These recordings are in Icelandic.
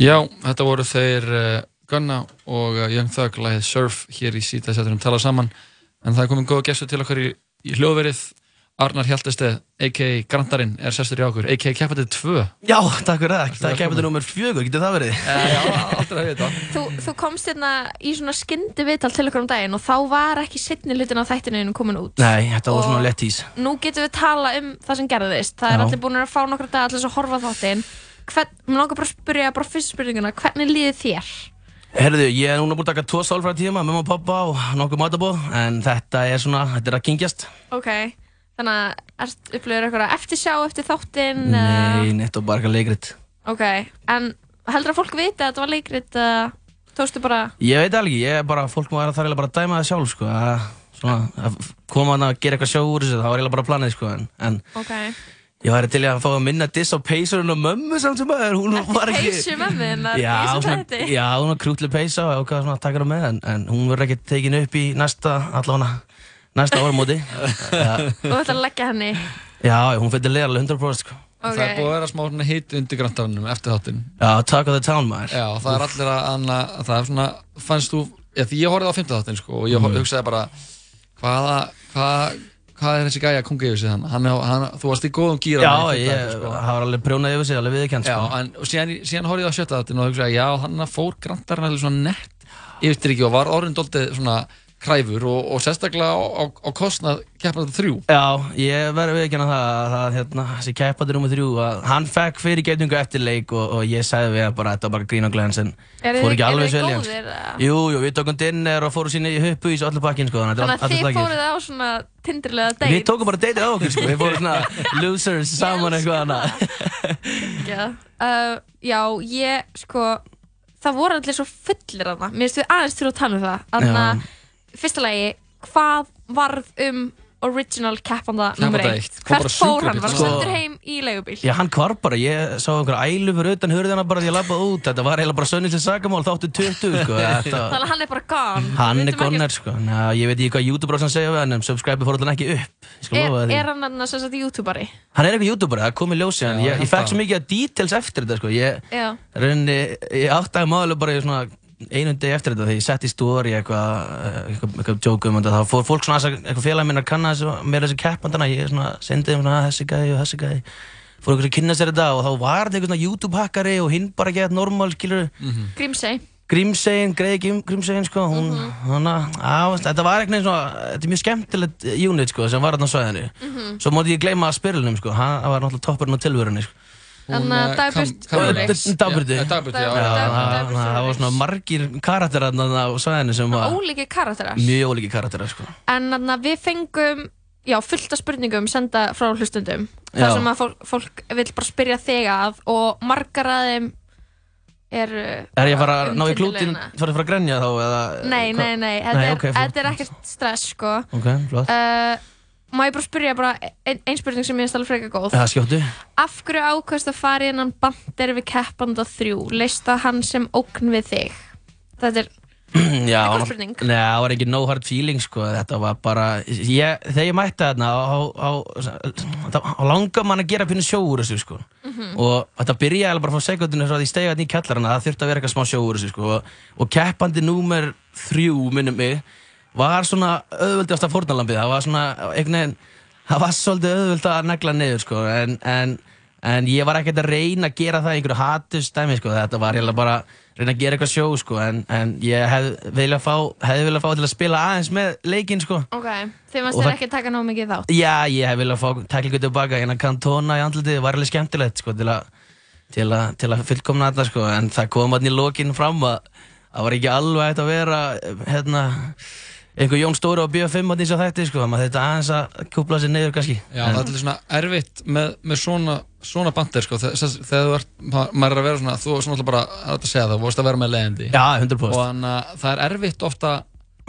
Já, þetta voru þeir uh, Gunna og uh, Young Thug lagið Surf hér í síta setjum tala saman en það er komin góða gestur til okkar í, í hljóðverið Arnar Hjaltesteð, a.k.a. Grandarinn er sestur í okkur, a.k.a. keppandið 2 Já, takk fyrir það, það er keppandið nr. 4, getur það verið? E, já, aldrei að vita Þú, þú komst hérna í svona skyndi viðtal til okkur um daginn og þá var ekki sittni hlutin á þættinu komin út Nei, þetta var svona lett ís Nú getum við tala um það sem gerðist Það er já. allir búin að fá nokkru dag allir að horfa þáttinn Mér langar bara að spyrja, bara fyrst spurninguna, hvernig líði þér? Herðu, ég er núna búin að taka tvo sálfræða tíma með mamma og pappa og nokkuð matabóð en þetta er svona, þetta er að kingjast Ok, þannig að upplöður eitthvað eftirsjá eftir þáttinn? Nei, neitt og bara eitthvað leikrit Ok, en heldur að fólk viti að þetta var leikrit eða tóstu bara? Ég veit alveg, ég er bara, fólk má það bara að dæma það sjálf sko að, svona, að koma að gera eitthvað sjá úr þessu, það var eiginlega bara planið sko en, en okay. Ég væri til að fá að minna diss á peysurinn og mömmu samt sem aður, hún var ekki... Peysu mömmu í þessu tætti? Já, hún var krútli peysa og ákvaða svona að taka það með, en, en hún verður ekki tekin upp í næsta, allavega, næsta áramóti. Þú ætti að leggja henni? Já, hún fyrir leðarlega 100% sko. Okay. Það er búið að vera smá svona hitt undir grantarannum eftir þáttinn. Já, Talk of the Town maður. Já, það er allir að, að það er svona, fannst þú, já því ég horfið á 15 þáttinn sko og ég mm. hugsaði bara, hvaða, hvaða, hvað er þessi gæja að konga yfir sig þannig? Hann, hann, þú varst í góðum gýra Já, ég sko. hafa alveg prjónað yfir sig, alveg viðkjent sko. Já, en síðan, síðan horfið ég á sjötta þáttinn og hugsaði, já, hann fór grantarinn alveg svona nett yfir styrki og var orðin doldið svona kræfur og, og sérstaklega á, á, á kostnað keppandi þrjú. Já, ég verði viðkjent að það, að hérna, þessi keppandi nummið þrjú, að hann fekk fyrir getningu eftir leik og, og ég segði við að bara þetta var bara grín og glens en fór ekki alveg svelja. Er þið góðir? Jú, jú, við tókum dinner og fórum síni í huppu í svo allir pakkin sko. Þannig að þið fóruð á svona tindrilega date? Við tókum bara date á okkur sko, við fórum svona losers saman eitthvað annað. Já, uh, já, ég sko, það voru allir svo fullir aðna, mér finnst við aðeins til að tala um það, fyrsta lagi, hvað varð um original keppanda nr. 1? Hvert fór hann? Var hann sendur heim í leigubíl? Já, hann kvar bara. Ég sá einhver ælu fyrir utan hurðina bara því að ég lappaði út. Þetta var eiginlega bara sönnilsins sagamál þáttu 20, sko. Þannig að hann er bara gone? Hann er gone, sko. Ná, ég veit ekki hvað YouTube-brásan segja við hann, en subscribe fór alltaf ekki upp. Er, er hann annars þess að YouTuberi? Hann er eitthvað YouTuberi, það kom í ljósi hann. Ég, ég fekk svo mikið details eftir þetta, sko. Ég, ég átti að málu bara í svona einum deg eftir þetta þegar ég sett í stóri eitthvað eitthvað, eitthvað joke um þetta þá fór fólk svona eitthvað félag minn að kanna mér þessi keppandana ég svona sendið um svona þessi gæði og þessi gæði fór eitthvað að kynna sér þetta og þá var þetta eitthvað svona YouTube hackari og hinn bara gett normal skilur mm -hmm. Grímsey Grímseyin, Greiði Grímseyin sko hún, mm -hmm. hana, á, þetta var eitthvað svona þetta er mjög skemmtilegt unit sko sem var þarna á svæðinu mm -hmm. svo móti ég gleyma að spyrlunum sko hann var náttúrulega toppurinn á tilvörunni sko Þannig að Dagbjörn Dagbjörn Það var svona margir karakterar á svæðinu sem var Ólíki karakterar. Mjög ólíki karakterar sko. En við fengum já, fullt af spurningum senda frá hlustundum þar sem að fólk, fólk vil bara spyrja þig að og margar að þeim er Er ég að fara að ná í klútin fyrir að fara að grenja þá? Eða, nei, nei, nei, þetta er, okay, er ekkert stress sko. Ok, flott. Uh, Má ég bara spyrja bara ein, ein spurning sem ég finnst alveg freka góð. Já, skjóttu. Af hverju ákvæmst að fara í hennan bandir við keppanda þrjú? Leist það hann sem ókn við þig? Þetta er eitthvað spurning. Já, það var ekki no hard feeling sko. Þetta var bara, ég, þegar ég mætti þarna á langa mann að gera fyrir sjó úr þessu sko. Mm -hmm. Og þetta byrjaði alveg bara frá sekundinu frá því ég stegi þarna í kellarna. Það þurfti að vera eitthvað smá sjó úr þessu sko. Og, og keppandi númer þrjú, minnum mig var svona auðvöldast af fórnalambið, það var svona einhvern veginn, það var svolítið auðvöld að negla niður sko, en, en, en ég var ekkert að reyna að gera það í einhverju hatustæmi sko, þetta var hérna bara að reyna að gera eitthvað sjó sko, en, en ég hefði viljað fá, hefði viljað fá til að spila aðeins með leikinn sko. Ok, þið varst þér ekki að taka ná mikið þátt? Já, ég hefði viljað fá teklingu tilbaka, hérna kantóna í andlitið, það var alveg skemmtilegt sko, til að, til að, til að fullkomna þetta sko, en það kom allir í lókinn fram að það var ekki alveg hægt að vera, hérna, einhver Jón Stóri á BF5 á því að þetta sko, maður þetta aðeins að kúpla sér neyður kannski. Já, en. það er svona erfitt með, með svona, svona bandir sko, þegar þú ert, maður er að vera svona, þú er svona alltaf bara að segja það, þú vorust að vera með leiðindi. Já, 100%. Og þannig að það er erfitt ofta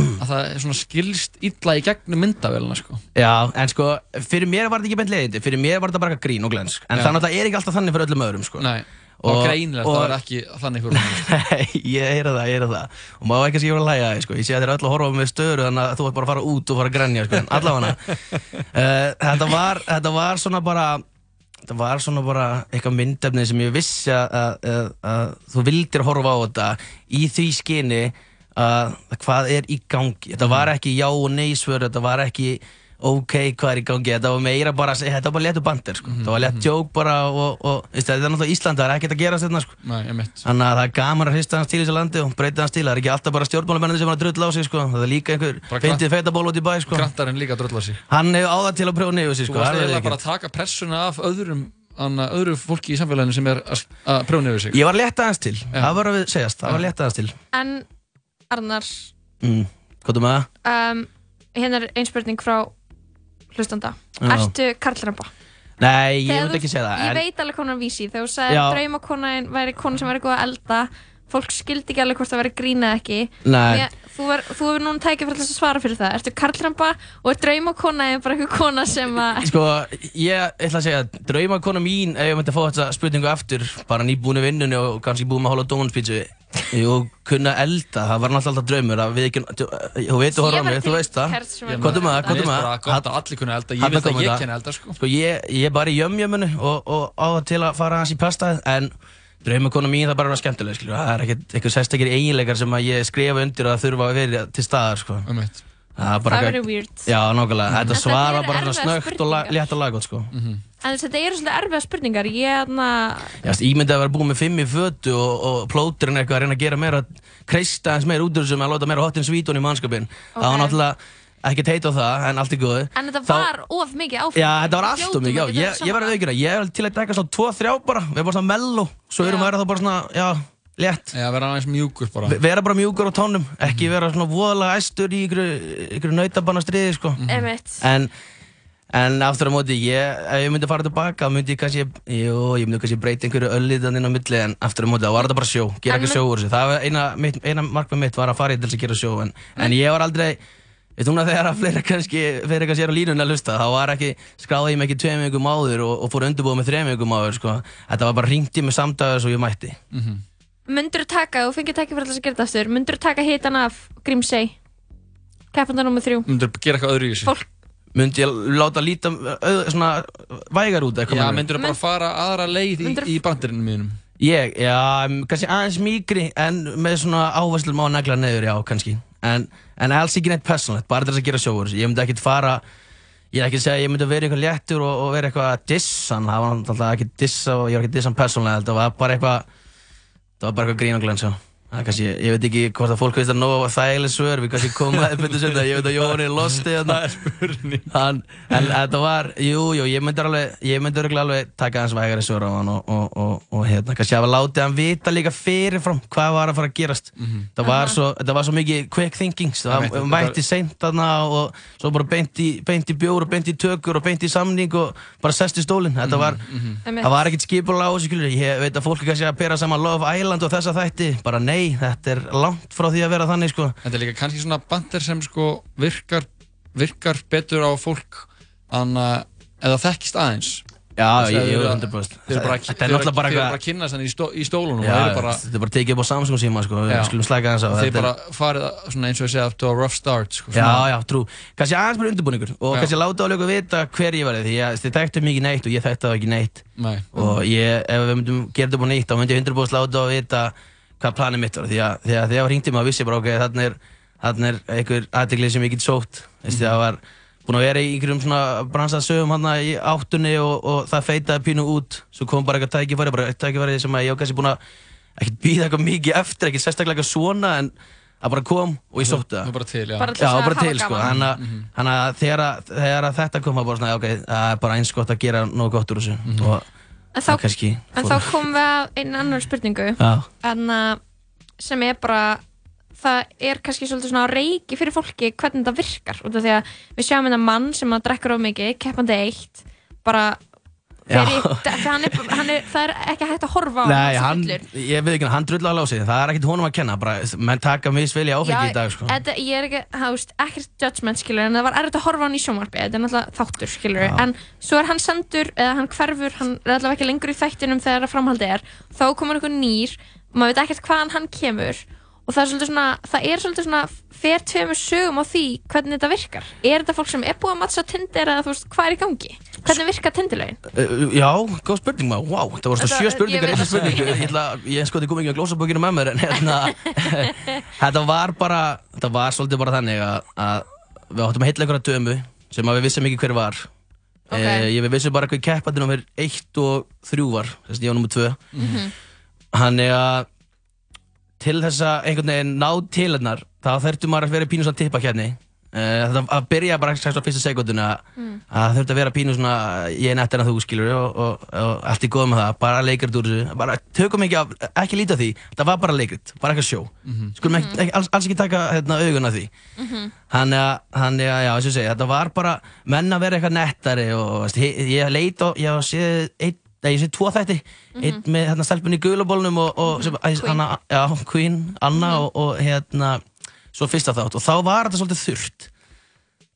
að það er svona skilst illa í gegnum myndavélina sko. Já, en sko, fyrir mér var þetta ekki beint leiðindi, fyrir mér var þetta bara grín og glens, en að það er ekki alltaf þannig fyrir öllum öðrum sko. Nei. Og, að það er ekki þannig fyrir hún. Nei, ég heyra það, ég heyra það. Og maður ekki að skilja að læga það, sko. Ég sé að þér er öll að horfa með störu þannig að þú ert bara að fara út og fara að grenja, sko. Allavega, uh, þetta, var, þetta var svona bara, það var svona bara eitthvað myndefni sem ég vissi að, að, að, að þú vildir horfa á þetta í því skyni að hvað er í gangi þetta var ekki já og nei svör þetta var ekki ok, hvað er í gangi þetta var meira bara, þetta var bara letu bandir sko. þetta var letu joke bara og, og þetta er náttúrulega Ísland, það er ekkert að gera þetta sko. Nei, ég mitt. þannig að það er gaman að hrista hans til í þessu landi og breyta hans til, það er ekki alltaf bara stjórnmálumennir sem er að drull á sig sko. það er líka einhver fyndið feitaból út í bæ sko. Grantarinn líka dröll á sig. hann hefur áða til að prjóða nefnir sig Þú sko. varst alveg eiginlega bara að taka pressuna af öðrum, anna, öðru fólki í samfélaginu sem er að, að prjóna yfir sig. ég var létt aðeins til, það var að við segjast það var létt aðeins til En Arnar, mm. hvað er með það? um, hérna er ein spurning frá hlustanda. Ertu karlramba? Nei, ég Þegar myndi þú- ekki segja það Ég en, veit alveg konar vísi, þegar þú sagði Já. að draumakonan væri kona sem væri góð að elda fólk skildi ekki alveg hvort það væri grína eða ekki Nei. Ég, þú, hefur núna tækið fyrir þess að svara fyrir það Ertu karlramba og er draumakona bara eitthvað kona sem að Sko, ég ætla að segja að draumakona mín ef ég myndi að fá þetta spurningu aftur bara nýbúin í vinnunni og kannski búin með að hóla dómunspítsu og kunna elda, það var náttúrulega alltaf draumur að við ekki, þú veit þú horfður á mig, þú veist það það, að er bara það? gott að allir kunna elda. Ég veit að ég kenni elda, sko. Sko, ég, ég er bara í jömjömunu og, og á til að fara hans í pastað en draumakona mín það bara er skemmtileg skilur. það er ekkert eitthvað sérstakir eiginleikar sem að ég skrifa undir að þurfa að vera til staðar sko. Um það er bara Það eitthvað- verður weird. Já, nákvæmlega, þetta þetta svar var bara svona snögt og létt og laggótt sko. En þetta eru svolítið erfiða spurningar. Ég þarna Já, ég myndi að vera búið með fimm í fötu og, og plóturinn eitthvað að reyna að gera meira kreista eins meira út úr þessum að láta meira hotinn svítun í mannskapin það var náttúrulega ekkert heit á það en allt er góð En þetta Þá- var of mikið áfram Já, þetta var allt og mikið, já, ég, ég var að aukina, ég er til að taka svona 2-3 bara, við erum bara svona mello, svo erum við þá bara svona, já, létt, Já, vera aðeins mjúkur bara. V- vera bara mjúkur á tónum, ekki vera svona voðalega æstur í ykkur, ykkur nautabanna stríði, sko, Emitt en, en aftur á móti, ég, ef ég myndi fara tilbaka, þá myndi ég kannski, jú, ég myndi kannski breyta einhverju öllíðan inn á milli, en aftur á móti, þá var þetta bara sjó, gera En ekki sjó úr þessu, það var eina, mitt, eina markmið mitt var að fara í til þess að gera sjó, en, en ég var aldrei, Veit núna þegar að fleira kannski, fleira kannski er á línunni að lusta, þá var ekki, skráði ég mig ekki tveim vikum áður og, og fór undirbúið með þreim vikum áður, sko. Þetta var bara ringt í mig samdæðis og ég mætti. Myndur þú taka, þú fengið að gera þetta aftur Myndur þú taka hitan af Grímsey Keppanda nr. 3 Myndur gera eitthvað öðru í þessu. Fólk Myndi ég láta líta auð, svona vægar út eitthvað Já, meinarðu? myndur bara fara aðra leið í, í bandirinn mínum. Ég, já, kannski aðeins mýgri en með svona áherslum á að negla neður, já, kannski. En, en alls ekki neitt personlegt, bara þess að gera sjóur. Ég myndi ekkert fara, ég er ekki að segja að ég myndi vera eitthvað léttur og, og vera eitthvað að dissa hann. Það var náttúrulega ekki dissa og ég var ekki að dissa hann persónlega. Þetta var bara eitthvað, það var bara eitthvað grín og glens, Það kannski, ég veit ekki hvort að fólk veist að nóga þægileg svör, við kannski komum að þetta sem þetta, ég veit að Jóni er losti þarna. Það er spurning. Hann, en þetta var, jú, jú, ég myndi alveg, ég myndi örugglega alveg taka hans vægari svör á hann og, og, og, og hérna, kannski hafa látið hann vita líka fyrirfram hvað var að fara að gerast. Það var svo, þetta var svo mikið quick thinking, það var mætti seint þarna og svo bara beint í, beint í bjór og beint í tökur og beint í samning og bara sest í stólinn. Þetta var, Einmitt. það var ekkert skipulega á þessu, skilur, ég veit að fólk kannski að pera saman Love Island og þessa þætti, bara nei, þetta er langt frá því að vera þannig, sko. Þetta er líka kannski svona bandir sem sko virkar, virkar betur á fólk en uh, eða þekkist aðeins. Já, að ég, þeir ég, eru að- 100%. Þeir eru bara, Þetta er náttúrulega bara þeir eru bara að kynna þannig í, stó, í stólunum Já, og eru bara, þetta er bara tekið upp á Samsung síma sko, við Já. skulum slæka þess á þeir þetta bara farið að- svona eins og ég segja to a rough start sko, Já, já, trú. Kannski aðeins bara undirbúningur og kannski láta álega vita hver ég að þið þekktu mikið neitt og ég þekktu það ekki neitt Nei. og ég, ef við myndum gera þetta búin nýtt þá myndi ég undirbúinst láta að vita hvað planið mitt var. Því að því að þegar ég hringdi maður vissi bara ok, þarna er, þarna er einhver aðteklið sem ég get sótt. Veistu, það var búin að vera í einhverjum svona bransaðsögum hann í áttunni og, og það feitaði pínu út. Svo kom bara eitthvað tækifæri, bara eitthvað tækifæri sem að ég var kannski búin að ekkert býða eitthvað mikið eftir, ekkert sérstaklega eitthvað svona en það bara kom og ég sótti það. Það bara til, já. Bara til Já, bara til sko, þannig að- þannig að þegar, þegar að þetta kom að bara svona, ok, það er bara eins gott að gera nógu gott úr þessu. Og En það þá, en þá komum við að einu annar spurningu. En uh, sem er bara það er kannski svolítið svona reiki fyrir fólki hvernig þetta virkar. Því að við sjáum hérna mann sem að drekkur of mikið keppandi eitt bara Já. hann er, það er ekki hægt að horfa á nei, hann, ég veit ekki, hann drullar alveg á sig, það er ekkert honum að kenna, bara, menn taka misvelja áfengi í dag, sko. þetta, ég er ekki, það veist, ekkert judgment skilur, en það var erfitt að horfa á hann í sjónvarpi þetta er náttúrulega þáttur skilur, Já. en svo er hann sendur, eða hann hverfur hann er allavega ekki lengur í þættinum þegar að framhaldi er þá komur einhver nýr, maður veit ekkert hvaðan hann kemur og það er svolítið svona, það er svolítið svona fer tveimur sögum á því hvernig þetta virkar er þetta fólk sem er búið að mattsa Tinder eða þú veist, hvað er í gangi? Hvernig virka tindilögin? Uh, já, góð spurning maður, wow, það voru svona sjö spurningar í þessu spurningu Ég ætla, ég sko, þið kom ekki á glósabókinu með mér en hérna, þetta var bara, þetta var svolítið bara þannig að, að við áttum að heitla einhverja dömu sem að við vissum ekki hver var Ok. eh, Ég við vissum bara hver keppandi nummer 1 og 3 var, þess að ég var nummer 2 Mhm. Þannig að til þess að einhvern veginn ná til hennar þá þurftu maður að vera í pínu svona tippa hérna Þetta að byrja bara strax á fyrsta sekundinu að Mm. að þurfti að vera pínu svona ég er nettir en þú skilur og, og, og allt í góð með það, bara leikrit úr þessu. Bara tökum ekki af, ekki lítið af því. Það var bara leikrit, bara eitthvað sjó. Skulum ekki, ekki, alls, alls ekki taka hérna, augun af því. Þannig að, þannig að já, eins og ég segi, þetta var bara menn að vera eitthvað nettari og veist, ég, ég leit og ég einn Nei, ég sé tvo þætti, einn með hérna stelpunni í gulabólnum og, og sem, Queen. hana, já, Queen, Anna og, og hérna, svo fyrsta þátt og þá var þetta svolítið þurrt,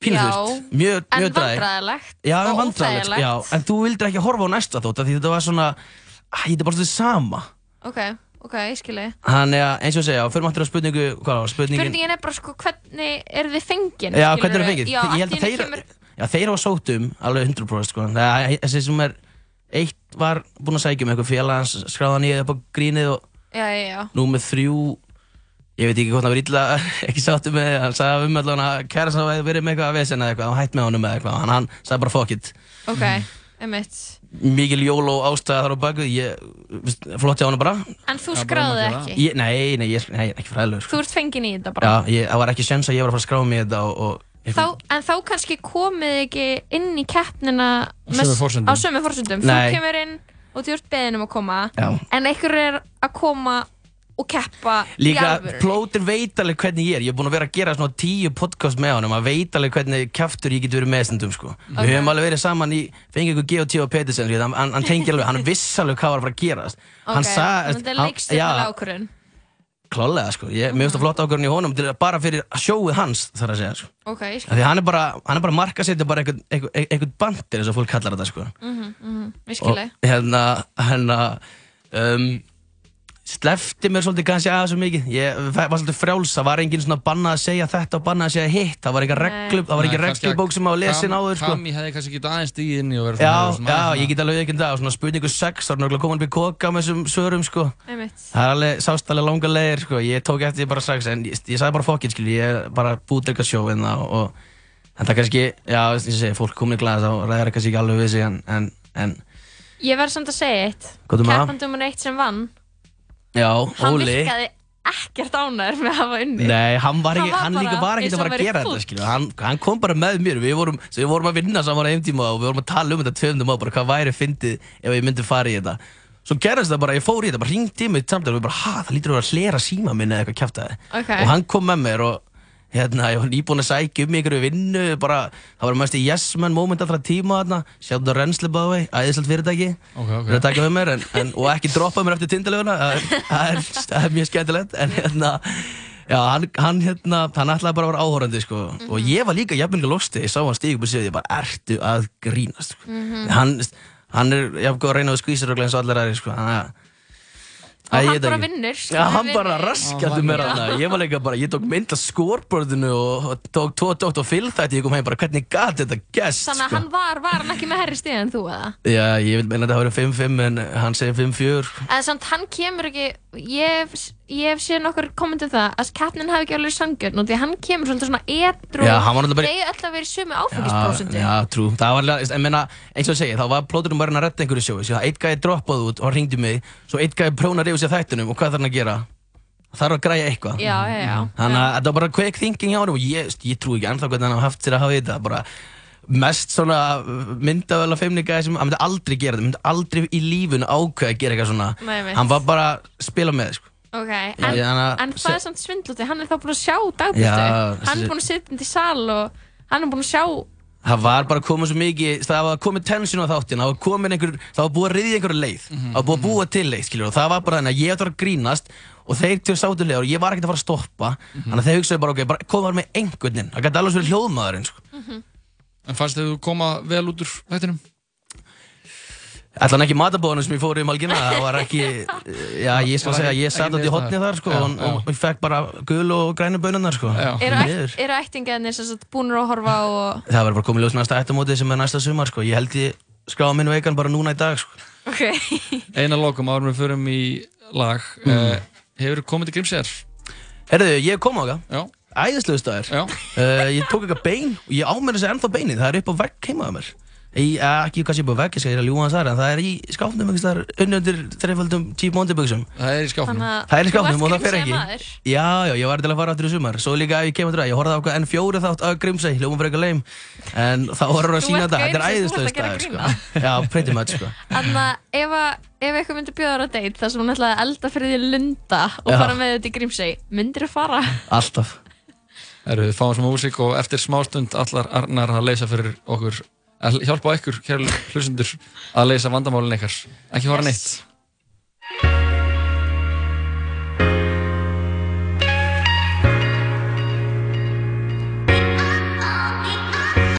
pínu Já. þurrt, mjög, En mjög dræg. vandræðilegt Já, og vandræðilegt, já, en þú vildir ekki horfa á næsta þótt af því þetta var svona, þetta er bara svolítið sama Ok, ok, ég skilji Þannig að eins og segja, fyrir máttur á spurningu, hvað var spurningin? Spurningin er bara sko, hvernig er þið fengin? Já, hvernig er það fengið? Já, ég held að þeir, kemur... já, þeir hafa sótt um alveg 100% sko, þessi sem er, eitt var búinn að sækja um eitthvað félag skráða nýja upp á grínið og Já, já, já nú með þrjú, ég veit ekki hvort hann var illa, ekki sáttu með, þig, hann sagði um allan að kæra sem hefði verið með eitthvað að vesen eða eitthvað, hann hætt með honum eða eitthvað, hann, hann sagði bara fuck it. Ok, emitt Mikil jól og ástæða þar á baku, ég, flott hjá hann bara, En þú skráði ekki Ég, nei, nei, ég, nei, ekki fræðilegur sko. Þú ert fengin í þetta bara Já, ég, það var ekki sens að ég var að fara að skrá mig í þetta og, og þá, En þá kannski komið ekki inn í keppnina. Á sömu forsendum Þú kemur inn og þú ert beðin um að koma Já. En einhver er að koma og keppa Líka, plótir veit alveg hvernig ég er Ég er búinn að vera að gera svona tíu podcast með honum að veit alveg hvernig kjaftur ég get verið meðstundum sko. Við höfum alveg verið saman í fengið ykkur G.O.T. og Petersen sko. hann, hann, hann tengi alveg, hann viss alveg hvað var að fara að gerast Hann Ok, þannig að Þetta er hann- leikstjórnulega ákvörðun Klálega sko, ég, mér finnst það flott ákvörðin í honum bara fyrir sjóið hans þarf að segja sko. Ok, ég skil Af Því hann er bara, hann er bara markasetja bara einhvern, bandir eins og fólk kallar þetta sko. Skilji hérna, hérna um, slefti mér svolítið kannski aðeins svo mikið. Ég var svolítið frjáls, það var engin svona bannað að segja þetta og bannað að segja hitt, það var ekki reglu það var ekki reglubók sem á að lesa inn áður sko. Kami hefði kannski getið aðeins stíð inn í og verið já, svona já, aðeins ég get alveg ekki það. Og svona spurningu 6, þá er náttúrulega komin upp í koka með þessum svörum sko. Einmitt. Það er alveg, sást alveg langa leiðir sko. Ég tók eftir því bara strax, en ég, ég sagði bara fokkin skilji, ég bara búið eitthvað sjó það og en það kannski, já, og ég segi, fólk komin í glæðis þá ræðir það kannski ekki alveg við sig en, en, en Ég verð samt að segja eitt. Hvað er það? Keppandum eitt sem vann já, Hann Óli virkaði ekkert ánæður með að hafa unni Nei, hann var ekki, hann líka var ekki eins að fara að gera þetta, fúll. skilju. Hann, hann kom bara með mér, við vorum, svo við vorum að vinna saman á einn tíma og við vorum að tala um þetta tvöndum á, bara hvað væri fyndið ef ég myndi fara í þetta. Svo gerðist það bara, ég fór í þetta, bara ringdi í mig samtal og við bara, ha, það lítur að vera að hlera síma minni eða eitthvað kjæftæði. Ok. Og hann kom með mér og hérna, ég var nýbúinn að sækja um í einhverju vinnu, bara, það var mest í yes man moment allra tíma þarna, sjáttu það reynsli báði, æðislegt fyrirtæki, Ok, ok. fyrir að taka með mér en, en, og ekki droppa mér eftir tindalöfuna, það er, það er, er mjög skemmtilegt, en hérna, Já, hann, hann, hérna, hann ætlaði bara að vera áhórandi sko. og ég var líka jafnvel losti ég sá hann stíg upp og séu, ég bara, ertu að grínast sko. hann, hann er jafn góð að reyna að skvísa röglega eins og allir aðri sko. hann, Og hann bara ekki. vinnur Já, hann bara raskandi mér hann Ég var líka bara, ég tók mynd af scoreboardinu og tók tvo tótt og fylgþætti. Ég kom heim bara, hvernig gat þetta gæst Þannig að hann var, var hann ekki með herri stíð en þú eða? Já, ég vil meina að þetta hafi verið 5-5 en hann segir 5-4 En samt hann kemur ekki, ég ég hef séð nokkur kommentum það að keppnin hafi ekki alveg sangjörn og því hann kemur svona svona edru Já, hann var náttúrulega bara- Þeir vera í sömu áfengisprósentu já, trú, það var alveg, ég meina, eins og ég segi, þá var plóturum bara að redda einhverju sjói, svo eitt gæði droppaði út og hann ringdi mig, svo eitt gæði prónar yfir sér þættunum og hvað þarf hann að gera? Þarf að græja eitthvað. Já, já, já Þannig að þetta var bara quick thinking hjá hann og ég, ég trú ekki ennþá hvernig hann hafa haft sér að hafa þetta, bara mest svona myndavel að feimninga sem hann myndi aldrei gera þetta, myndi aldrei í lífunu ákveða að gera eitthvað svona, Nei, mitt. hann var bara að spila með, sko. Ok, en, að- en það er samt svindluti, hann er þá búinn að sjá Já, dagbyrtu Hann er búinn að sitja inn í sal og hann er búinn að sjá Það var bara komið svo mikið, það var komið tension á þáttin, það var komið einhver, það var búið að riðja einhverju leið, það var búið að búa til leið, skiljur, og það var bara þannig að ég ætti að vera að grínast og þeir til sátu leiður og ég var ekkert að fara að stoppa, þannig að þeir hugsaði bara, ok, bara koma með einhvern inn, það gæti alveg verið hljóðmaðurinn, sko. En fannst þið þú koma vel út úr þættinum? Ætlan ekki matabóðunum sem ég fór í um helgina, það var ekki, já ég skal segja, ég satt átt í hotni þar sko Já, og, já. og ég fekk bara gul og grænu bönunnar sko. Já. Eru, ættingarnir sem sagt búinir að horfa og... Það verður bara komið ljós næsta ættamóti sem er næsta sumar sko. Ég held ég skráða minn veikan bara núna í dag sko. Ok. Eina lokum árum við förum í lag Mm. uh, Hefur komið til Grímsæðar? Herðu, ég kom á það, Já, æðislegu staðir. já Uh, ég tók eitthvað bein og ég á mér þessi ennþá beinin, það er upp á vegg heima á mér. Í, uh, ekki kannski upp á vegg, ég skal að ljúa hans þar, en það er í skápnum einhvers þar unni undir þreiföldum Cheap Monty buksum. Það er í skáfnum að Það er í skápnum þú og það fer ekki. Grímseyjar maður. Já, já, ég var til að fara aftur í sumar Svo líka ef ég kemur það, ég horfði á okkur N4 þátt að Grímsey, hljóma fyrir eitthvað leim En þá voru hann að Þú sína ert þetta, er þú að staður grín sko. Já, pretty much sko. Þannig að ef, að- ef eitthvað myndi bjóða þér á date þar sem hún ætlaði að elda fyrir því lunda og Já. fara með þetta í Grímsey, myndir þú fara? Alltaf Erum við fáum sem músík og eftir smástund allar Arnar að leysa fyrir okkur að hjálpa ykkur, kæra hlustendur að leysa vandamálin ykkar. Ekki fara neitt